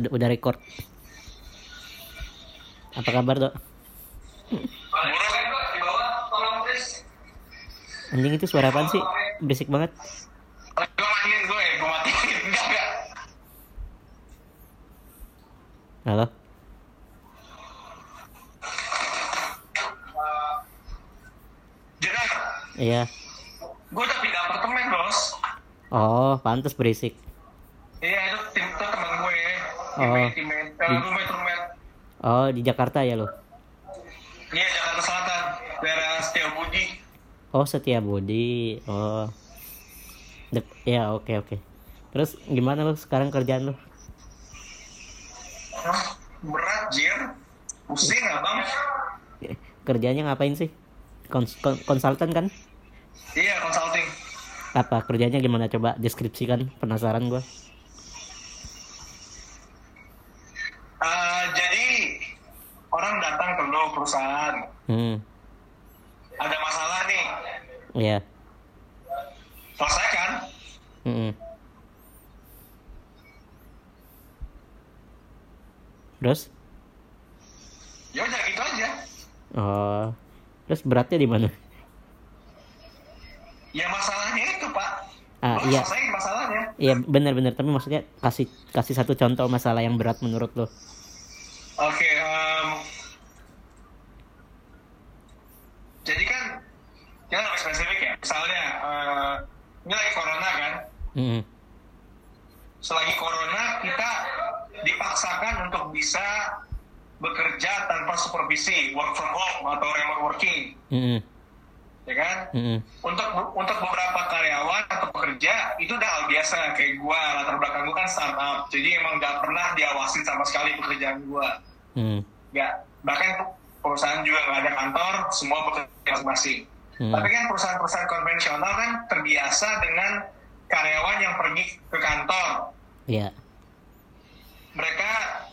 Udah, udah record. Apa kabar, Dok? Anjing itu suara apaan sih? Berisik banget. Halo? Iya. gue udah pindah apartemen bos. Oh, pantas berisik. Iya itu tim itu teman gue. Oh. Teammate, teammate, eh, roommate, roommate. Oh, di Jakarta ya lo? Iya Jakarta Selatan, daerah Setiabudi. Oh, Setia Budi. Oh. Dek- ya, oke oke. Terus gimana lo sekarang kerjaan lo? Berat jir. Pusing abang. Kerjanya ngapain sih? Kons- kon- konsultan kan? Iya consulting. Apa kerjanya gimana coba deskripsikan? Penasaran gua. Eh, jadi orang datang ke lo perusahaan. Hmm. Ada masalah nih. Iya. Selesaikan. Mm-mm. Terus? Ya udah gitu aja. Oh. Terus beratnya di mana? Ya masalahnya itu pak. Ah, lo iya. masalahnya. Iya benar-benar tapi maksudnya kasih kasih satu contoh masalah yang berat menurut lo. Oke, jadi kan kita lebih spesifik ya. Misalnya, eh, ini lagi corona Mm-mm. Selagi corona kita dipaksakan untuk bisa bekerja tanpa supervisi, work from home atau remote working, Mm-mm. ya kan? Mm-mm. Untuk untuk beberapa karyawan atau pekerja itu udah hal biasa kayak gua latar belakang gua kan startup, jadi emang nggak pernah diawasin sama sekali pekerjaan gua. Mm. nggak bahkan perusahaan juga nggak ada kantor semua bekerja masing-masing Hmm. tapi kan perusahaan-perusahaan konvensional kan terbiasa dengan karyawan yang pergi ke kantor Iya. mereka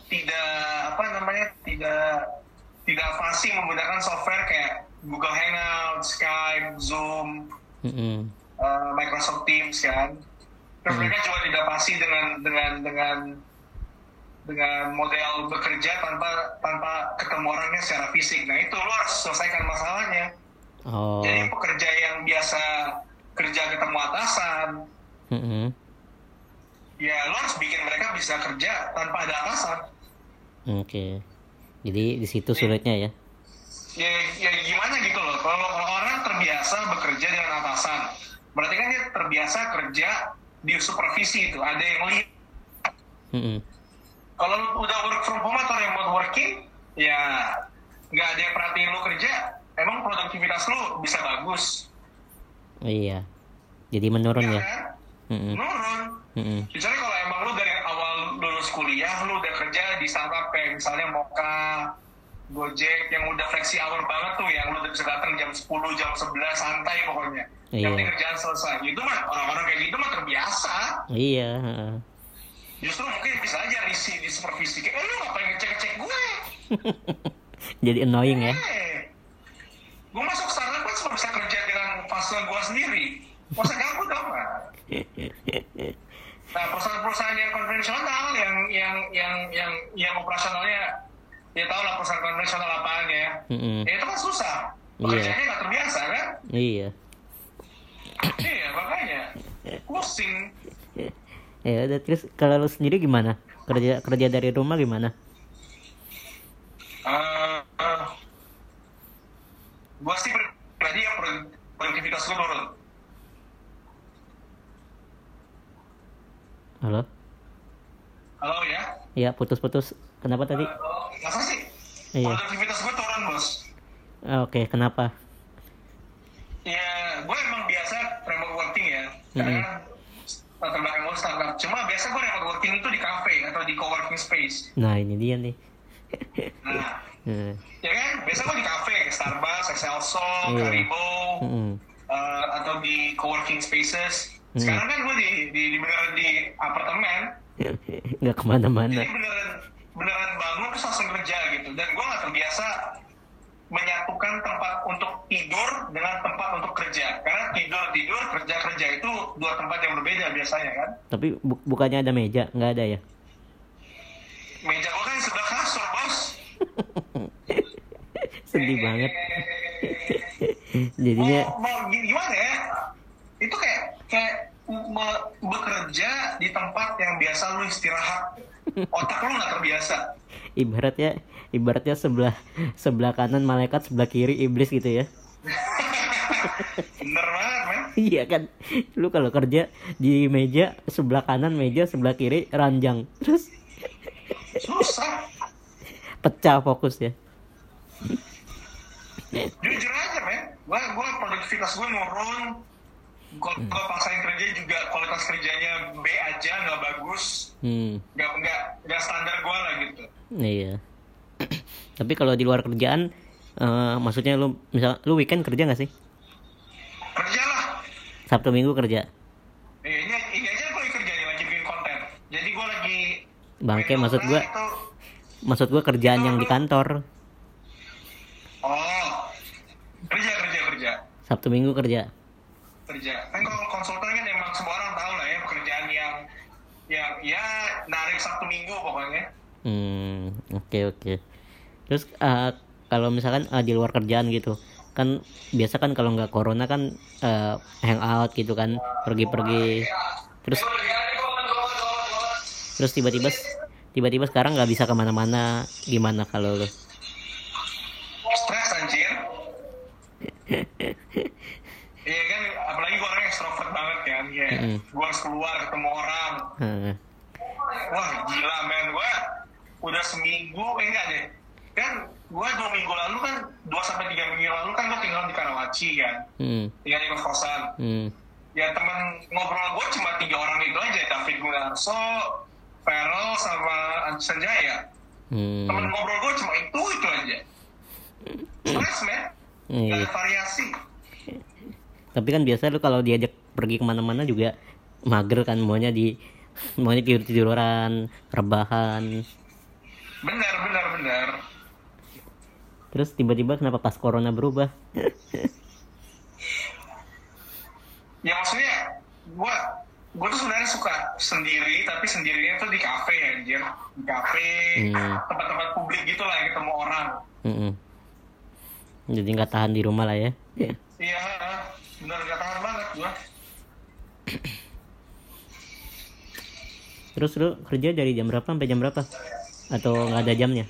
tidak apa namanya tidak tidak fasih menggunakan software kayak Google Hangout, Skype, Zoom, Mm-mm. eh, Microsoft Teams kan terus Hmm. mereka juga tidak fasih dengan dengan dengan dengan model bekerja tanpa tanpa ketemu orangnya secara fisik. Nah itu lo harus selesaikan masalahnya. Oh. Jadi pekerja yang biasa kerja ketemu atasan, Mm-mm. ya lo harus bikin mereka bisa kerja tanpa ada atasan. Oke. Jadi di situ sulitnya ya. Ya, ya gimana gitu loh. Kalau kalau orang terbiasa bekerja dengan atasan, berarti kan dia terbiasa kerja di supervisi itu. Ada yang lihat. Mm-mm. Kalau lu udah work from home atau remote working, ya nggak ada yang perhatiin lu kerja, emang produktivitas lu bisa bagus. Iya. Jadi menurun ya ya. kan? Menurun. Mm-mm. Misalnya kalau emang lu dari awal lulus kuliah, lu udah kerja di startup kayak misalnya Moka, Gojek yang udah flexi hour banget tuh, yang lu udah bisa datang jam 10, jam 11, santai pokoknya. Iya. Yang penting kerjaan selesai. Itu mah orang-orang kayak gitu mah terbiasa. Iya. heeh. Justru mungkin bisa aja risi di supervisi. Kayak, eh lu ngapain ngecek-ngecek gue? Jadi annoying ya. Eh, gue masuk startup kan cuma bisa kerja dengan fase gue sendiri. Masa ganggu dong? Nah, perusahaan-perusahaan yang konvensional, yang yang yang yang yang operasionalnya, ya tau lah perusahaan konvensional apaan ya. Mm-mm. Ya itu kan susah. Iya. Pekerjaannya nggak terbiasa kan? Iya. Iya, makanya. Pusing. Ya udah terus kalau lu sendiri gimana? Kerja kerja dari rumah gimana? Eh, eh, gue sih pribadi yang pro- produktivitas gue turun. Halo? Halo ya? Iya, putus-putus. Kenapa tadi? Masa sih? Iya. Produktivitas gue turun, bos. Oke, kenapa? Ya, gue emang biasa remote working ya. Karena kan latar belakang gue startup. Cuma biasa gue remote working itu di cafe atau di coworking space. Nah, ini dia nih. Nah, Hmm. ya kan? Biasa gue di cafe, Starbucks, Excelso, Iya. Karibo, Mm-mm. eh, atau di coworking spaces. Hmm. Sekarang kan gue di, di, di beneran di apartemen. Iya, nggak ke mana-mana. Jadi beneran, beneran bangun terus langsung kerja gitu. Dan gue nggak terbiasa menyatukan tempat untuk tidur dengan tempat untuk kerja. Karena tidur tidur kerja kerja itu dua tempat yang berbeda biasanya kan. Tapi bu bukannya ada meja? Nggak ada ya? Meja gue kan sudah kasur bos. Sedih banget. Eh, eh, eh. Jadinya. Mau, mau gimana ya? Itu kayak kayak me- bekerja di tempat yang biasa lu istirahat. Otak lu nggak terbiasa. Ibaratnya ibaratnya sebelah sebelah kanan malaikat sebelah kiri iblis gitu ya. Bener banget men. Iya kan? Lu kalau kerja di meja sebelah kanan meja sebelah kiri ranjang. Terus susah. pecah fokus ya jujur aja men. Gua gua produktivitas gue nurun gua, gua paksain kerja juga kualitas kerjanya B aja nggak bagus. Hmm. Nggak nggak nggak standar gua lah gitu. Iya. Tapi kalau di luar kerjaan eh, maksudnya lu misal lu weekend kerja nggak sih? Kerja lah. Sabtu minggu kerja? Iya, ini, ini aja gue kerja nih, lagi bikin konten. Jadi gue lagi Bangke, maksud gua- itu- maksud gua kerjaan yang di kantor. Oh, kerja kerja kerja. Sabtu minggu kerja kerja. Kan kalau konsultan kan emang semua orang tahu lah ya pekerjaan yang yang ya narik satu minggu pokoknya. Hmm, oke oke. Terus eh, kalau misalkan eh, di luar kerjaan gitu, kan biasa kan kalau nggak corona kan eh, hangout gitu kan, pergi-pergi. Terus terus tiba-tiba tiba-tiba sekarang nggak bisa ke mana-mana, gimana kalau lu? Stres anjir. Iya kan, apalagi gue orang extrovert ya. Mm. Gue harus keluar ketemu orang. Heeh. Wah gila men, gue udah seminggu, eh enggak deh. Kan gue dua minggu lalu kan, dua sampai tiga minggu lalu kan gue tinggal di Karawaci kan. Hmm, Tinggal di kos-kosan. hmm, Ya temen ngobrol gue cuma tiga orang itu aja, David Gunarso, Ferel, sama Sanjaya. hmm. Temen ngobrol gue cuma itu, itu aja. Stres men, Iya. gak ada variasi. Tapi kan biasa lu kalau diajak pergi ke mana-mana juga mager kan, maunya di maunya tidur tiduran, rebahan. Bener, bener, bener. Terus tiba-tiba kenapa pas corona berubah? ya maksudnya gue gue tuh sebenarnya suka sendiri tapi sendirinya tuh di kafe ya anjir di kafe Hmm. tempat-tempat publik gitu lah yang ketemu orang Mm-mm. Jadi nggak tahan di rumah lah ya. iya bener gak tahan banget gue Terus lu kerja dari jam berapa sampai jam berapa? Atau nggak ada jamnya?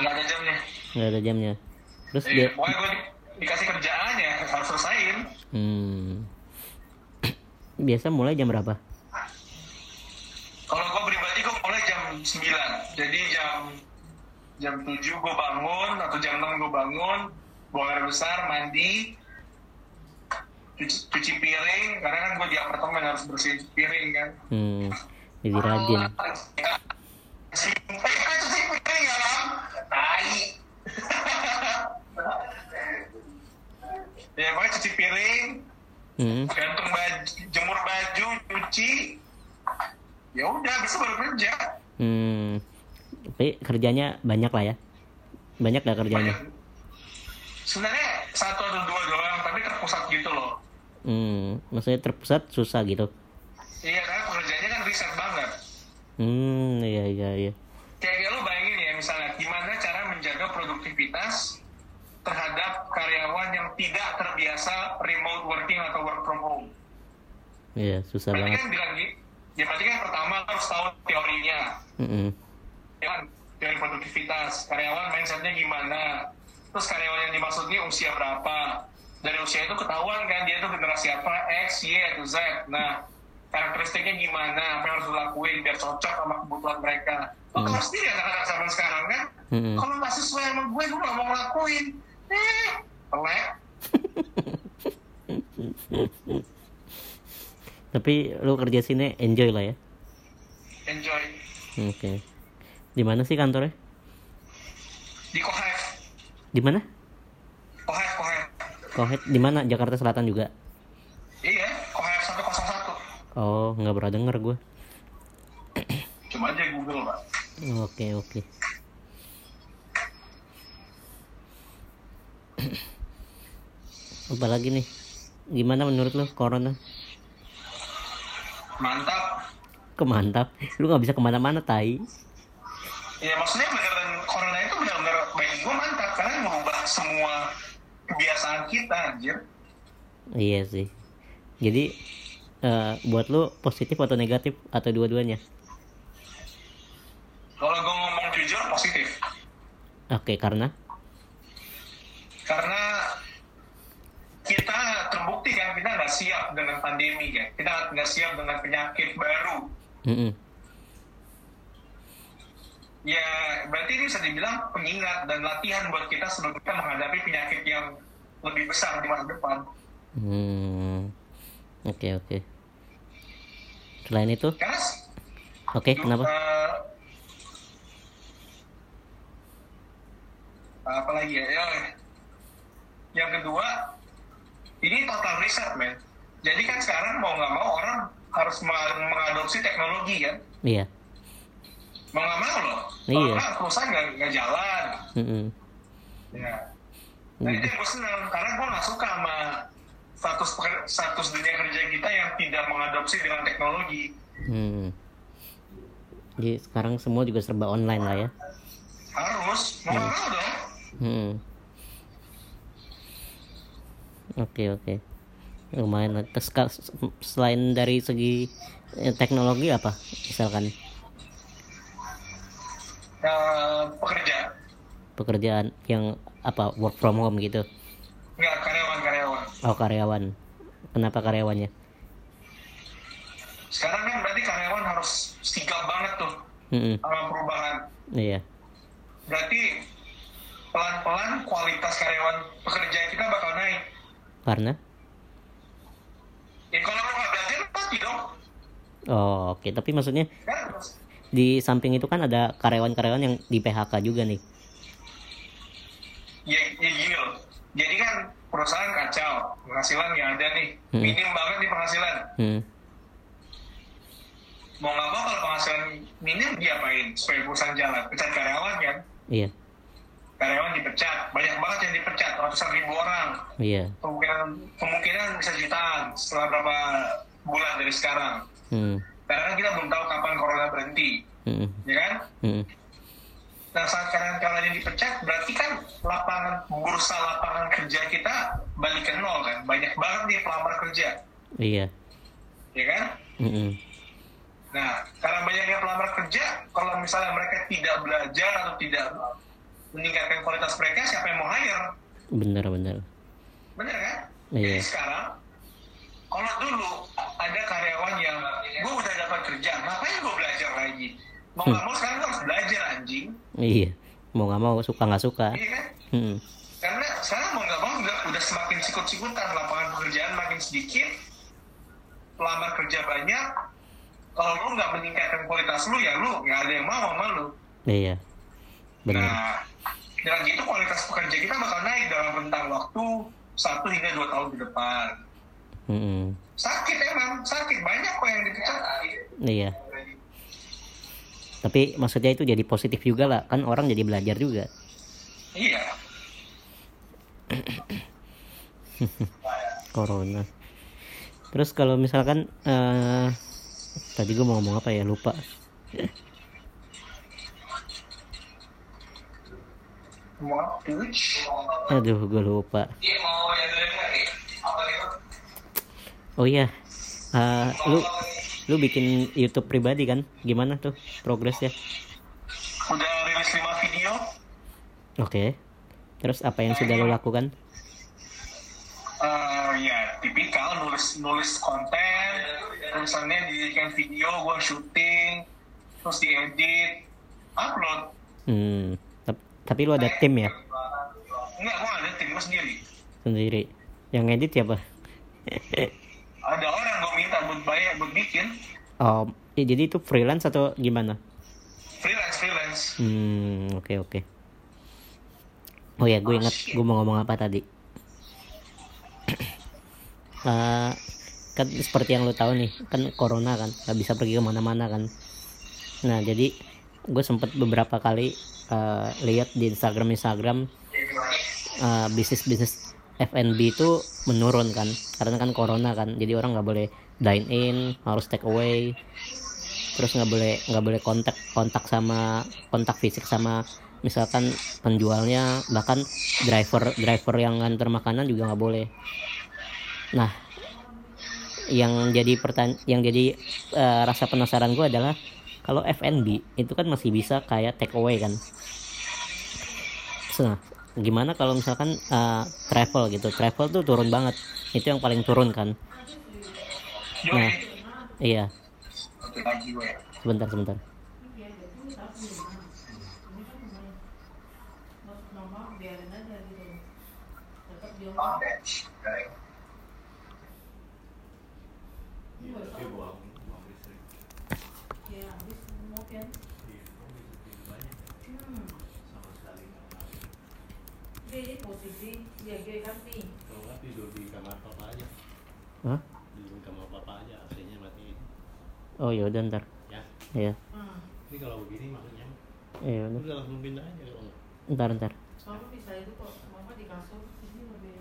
nggak ada jamnya Nggak ada jamnya. Terus iya, dia, pokoknya gue di- dikasih kerjaan ya harus selesaiin hmm. biasa mulai jam berapa? kalau gue pribadi gue mulai jam 9 jadi jam jam 7 gue bangun atau jam 6 gue bangun buang air besar mandi cuci, cuci piring karena kan gue di apartemen harus bersihin piring kan Hmm. Jadi rajin. Eh, kan cuci piring ya? Tai. ya, pokoknya cuci piring, Hmm. gantung baju, jemur baju, cuci. Ya udah, bisa baru kerja. Hmm. Tapi kerjanya banyak lah ya. Banyak gak kerjanya? Banyak. Sebenarnya satu atau dua doang, tapi terpusat gitu loh. Hmm. Maksudnya terpusat susah gitu. Iya, karena pekerjaannya kan riset banget. Hmm. Iya iya iya. kayak kayak lo bayangin ya misalnya gimana cara menjaga produktivitas terhadap karyawan yang tidak terbiasa remote working atau work from home. Iya susah Berarti banget. kan bilang ya berarti kan pertama harus tahu teorinya, Mm-mm. ya kan teori produktivitas, karyawan mindsetnya gimana, terus karyawan yang dimaksud ini usia berapa, dari usia itu ketahuan kan dia itu generasi apa, X, Y, atau Z. Nah, karakteristiknya gimana, apa yang harus dilakuin biar cocok sama kebutuhan mereka. Lo Hmm. tahu sendiri anak-anak zaman sekarang kan, Mm-mm. kalau nggak sesuai sama gue, gue nggak mau ngelakuin. Eh, pelek. Tapi lu kerja sini enjoy lah ya. Enjoy. Oke. Di mana sih kantornya? Di Kohev. Di mana? Kohev, Kohev. Kohet di mana? Jakarta Selatan juga. Iya, Kohev 101. Oh, nggak pernah denger gue. Coba aja Google, Pak. Oke oke. Apalagi nih? Gimana menurut lu corona? Mantap. Kemantap. Lu nggak bisa ke mana-mana tai. ya maksudnya beneran corona itu benar-benar bagi gue mantap karena mengubah semua kebiasaan kita anjir. Iya sih. Jadi uh, buat lu positif atau negatif atau dua-duanya? Kalau gue ngomong jujur positif. Oke karena? Karena kita terbukti kan kita nggak siap dengan pandemi kan. Kita nggak siap dengan penyakit baru. Mm -mm. Ya berarti ini bisa dibilang pengingat dan latihan buat kita sebelum kita menghadapi penyakit yang lebih besar di masa depan. Hmm. Oke okay, oke. Okay. selain itu? Oke okay, kenapa? Uh, apa lagi ya, ya yang kedua ini total riset men. Jadi kan sekarang mau nggak mau orang harus mengadopsi teknologi kan? Iya mau nggak mau loh iya. kalau perusahaan nggak nggak jalan mm -hmm. ya nah itu yang gue senang karena gue nggak suka sama status status dunia kerja kita yang tidak mengadopsi dengan teknologi hmm. jadi sekarang semua juga serba online lah ya harus mau nggak hmm. mau dong hmm. Oke oke. Lumayan. Terus selain dari segi eh, teknologi apa? Misalkan? Uh, pekerja. Pekerjaan yang apa? Work from home gitu? Enggak karyawan karyawan. Oh karyawan. Kenapa karyawannya? Sekarang kan berarti karyawan harus sigap banget tuh mm -hmm. sama perubahan. Iya. Berarti pelan-pelan kualitas karyawan pekerja kita bakal naik karena? Ya kalau nggak belajar pasti dong. Oh oke, okay. tapi maksudnya kan, di samping itu kan ada karyawan-karyawan yang di PHK juga nih. Ya, ya gini loh. Jadi kan perusahaan kacau, penghasilan yang ada nih, hmm. minim banget nih penghasilan. Hmm. Mau nggak mau kalau penghasilan minim diapain supaya perusahaan jalan? Pecat karyawan kan? Iya karyawan dipecat banyak banget yang dipecat ratusan ribu orang iya kemungkinan kemungkinan bisa jutaan setelah berapa bulan dari sekarang hmm. Karena kan kita belum tahu kapan corona berhenti. Hmm. ya kan? Hmm. nah saat karyawan yang dipecat berarti kan lapangan bursa lapangan kerja kita balik ke nol kan? Banyak banget nih pelamar kerja. Iya. Ya kan? Hmm. nah karena banyaknya pelamar kerja kalau misalnya mereka tidak belajar atau tidak meningkatkan kualitas mereka siapa yang mau hire? Bener bener bener kan? Iya. jadi sekarang kalau dulu ada karyawan yang gue udah dapat kerja ngapain gue belajar lagi? Mau nggak mau sekarang gue harus belajar anjing. Iya mau nggak mau suka nggak suka. Iya kan? Hmm. karena sekarang mau nggak mau udah, udah semakin sikut-sikutan lapangan pekerjaan makin sedikit pelamar kerja banyak kalau lu nggak meningkatkan kualitas lu ya lu nggak ada yang mau sama lu. Iya benar. Nah dengan gitu kualitas pekerja kita bakal naik dalam rentang waktu satu hingga dua tahun ke depan hmm. sakit emang sakit. Banyak kok yang dipecat iya. Tapi maksudnya itu jadi positif juga lah. Kan orang jadi belajar juga. Iya. Corona. Terus kalau misalkan uh, tadi gue mau ngomong apa ya? Lupa. Aduh, gue lupa. Oh iya, uh, lu lu bikin YouTube pribadi kan? Gimana tuh progresnya? Udah rilis 5 video. Oke. Okay. Terus apa yang sudah lo lakukan? Uh, ya tipikal nulis nulis konten, terusannya dijadikan video, gue syuting, terus diedit, upload. Hmm tapi lu ada tim ya? Enggak, gua ada tim gua sendiri. Sendiri. Yang ngedit siapa? ada orang gua minta buat bayar, buat bikin. Oh, ya, jadi itu freelance atau gimana? Freelance, freelance. Hmm, oke okay, oke. Okay. Oh ya, gue oh, ingat gue mau ngomong apa tadi. uh, kan seperti yang lo tahu nih, kan corona kan, nggak bisa pergi ke mana-mana kan. Nah, jadi gue sempet beberapa kali uh, lihat di Instagram Instagram uh, bisnis bisnis F&B itu menurun kan karena kan corona kan jadi orang nggak boleh dine in harus take away terus nggak boleh nggak boleh kontak kontak sama kontak fisik sama misalkan penjualnya bahkan driver driver yang nganter makanan juga nggak boleh. Nah yang jadi pertanyaan yang jadi uh, rasa penasaran gue adalah kalau F&B itu kan masih bisa kayak take away kan. Nah gimana kalau misalkan uh, travel gitu? Travel tuh turun banget. Itu yang paling turun kan? Nah iya. Sebentar sebentar Hah? kamar bapak aja AC-nya mati Oh ya udah ntar. ya Iya. ini kalau begini maksudnya Iya udah. langsung pindah aja kalau nggak Ntar ntar. Mama bisa itu kok, mama di kasur, ini lebih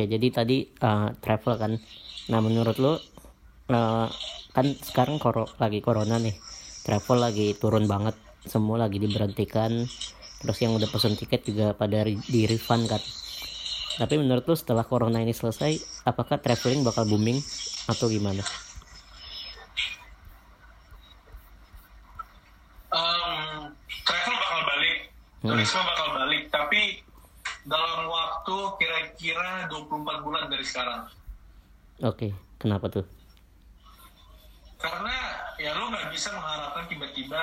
Oke jadi tadi uh, travel kan. Nah menurut lo uh, kan sekarang koro lagi corona nih. Travel lagi turun banget. Semua lagi diberhentikan. Terus yang udah pesen tiket juga pada di refund kan. Tapi menurut lo setelah corona ini selesai, apakah traveling bakal booming atau gimana? um, travel bakal balik, Hmm. turisme bakal balik, tapi dalam waktu kira-kira 24 bulan dari sekarang. Oke, kenapa tuh? Karena ya lo nggak bisa mengharapkan tiba-tiba.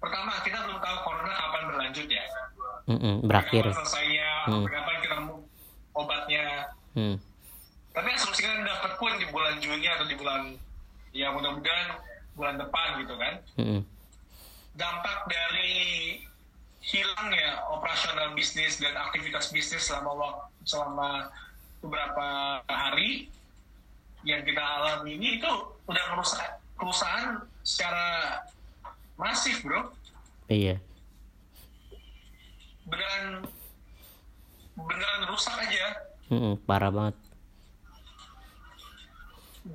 Pertama, kita belum tahu corona kapan berlanjut ya. Mm-mm, berakhir. Kapan selesainya, Hmm. kapan ketemu obatnya. Hmm. Tapi asumsikan dapat pun di bulan Juni atau di bulan ya mudah-mudahan bulan depan gitu kan. Mm-mm. dampak dari hilangnya operasional bisnis dan aktivitas bisnis selama wak- selama beberapa hari yang kita alami ini itu udah merusak perusahaan secara masif bro Iya. beneran beneran rusak aja Mm-mm, parah banget.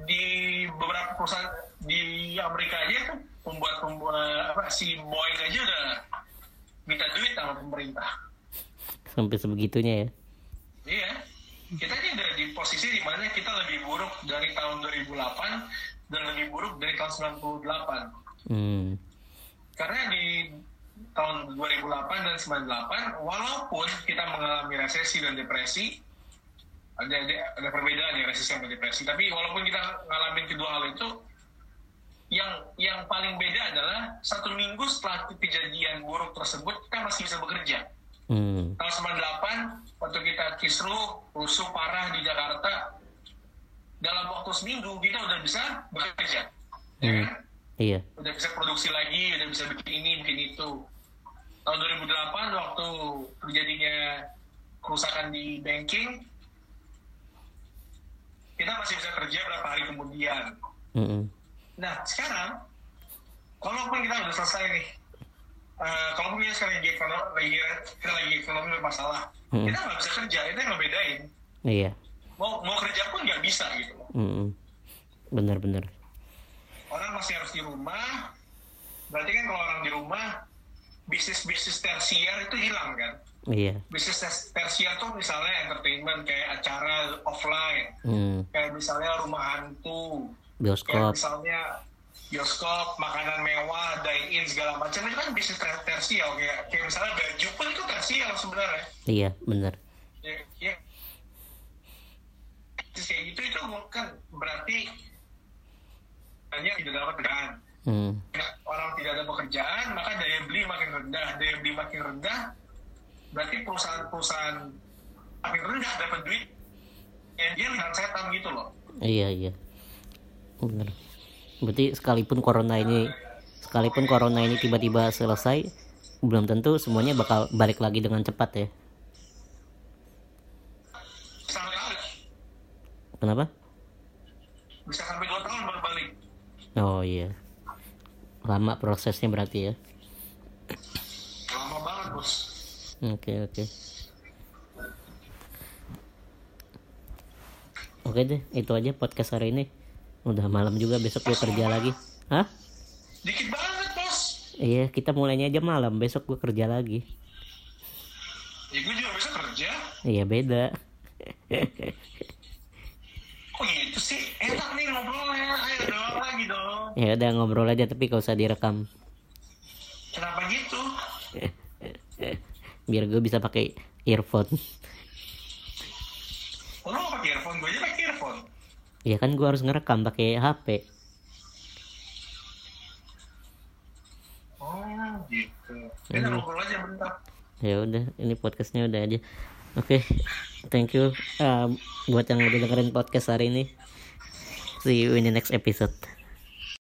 di beberapa perusahaan di Amerika aja kan pembuat pembuat apa si Boeing aja udah minta duit sama pemerintah Sampai sebegitunya ya. Iya, kita ini udah di posisi di mana kita lebih buruk dari tahun 2008 dan lebih buruk dari tahun 98. Hmm. Karena di tahun 2008 dan 98, walaupun kita mengalami resesi dan depresi, ada ada, ada perbedaan ya resesi sama depresi. Tapi walaupun kita ngalamin kedua hal itu, yang yang paling beda adalah satu minggu setelah kejadian buruk tersebut kita masih bisa bekerja Hmm. tahun 98 waktu kita kisruh rusuh parah di Jakarta dalam waktu seminggu kita udah bisa bekerja ya Hmm. kan? Iya. udah bisa produksi lagi udah bisa bikin ini bikin itu tahun 2008 waktu terjadinya kerusakan di banking kita masih bisa kerja berapa hari kemudian Mm-mm. Nah, sekarang, kalaupun kita udah selesai nih, uh, kalaupun kita sekarang lagi ekonomi, lagi, kita lagi ekonomi bermasalah, Hmm. kita nggak bisa kerja, itu yang ngebedain. Iya. Mau mau kerja pun nggak bisa gitu. Mm-mm. Bener-bener. Orang masih harus di rumah, berarti kan kalau orang di rumah, bisnis-bisnis tersier itu hilang kan. Iya. Bisnis tersier tuh misalnya entertainment, kayak acara offline, Hmm. kayak misalnya rumah hantu, Bioskop. misalnya bioskop, makanan mewah, dine in segala macam itu kan bisnis ter- tersial kayak kayak misalnya baju pun itu tersial sebenarnya. Iya, bener. Ya, ya. Kayak gitu itu kan berarti hanya tidak dapat pekerjaan. Hmm. Orang tidak ada pekerjaan maka daya beli makin rendah, daya beli makin rendah berarti perusahaan-perusahaan makin rendah dapat duit yang dia lihat setan gitu loh. Iya, iya. Bener. Berarti sekalipun corona ini sekalipun corona ini tiba-tiba selesai, belum tentu semuanya bakal balik lagi dengan cepat ya. Kenapa? bisa sampai dua tahun baru balik. Oh iya. Lama prosesnya berarti ya. Lama banget bos. Oke oke. Oke deh, itu aja podcast hari ini. Udah malam juga, besok gue kerja lagi. Hah? Dikit banget bos. Iya, kita mulainya aja malam, besok gue kerja lagi. Ya gue juga bisa kerja. Iya beda. Kok gitu sih? Enak nih ngobrolnya. Ayo dong lagi dong. ya udah ngobrol aja tapi gak usah direkam. Kenapa gitu? Biar gue bisa pakai earphone. Oh, lo pakai earphone, gue aja. Ya kan gue harus ngerekam pakai HP. Oh gitu. Kita Hmm. ngobrol aja bentar. Ya udah, ini podcastnya udah aja. Oke, thank you uh, buat yang udah dengerin podcast hari ini. See you in the next episode.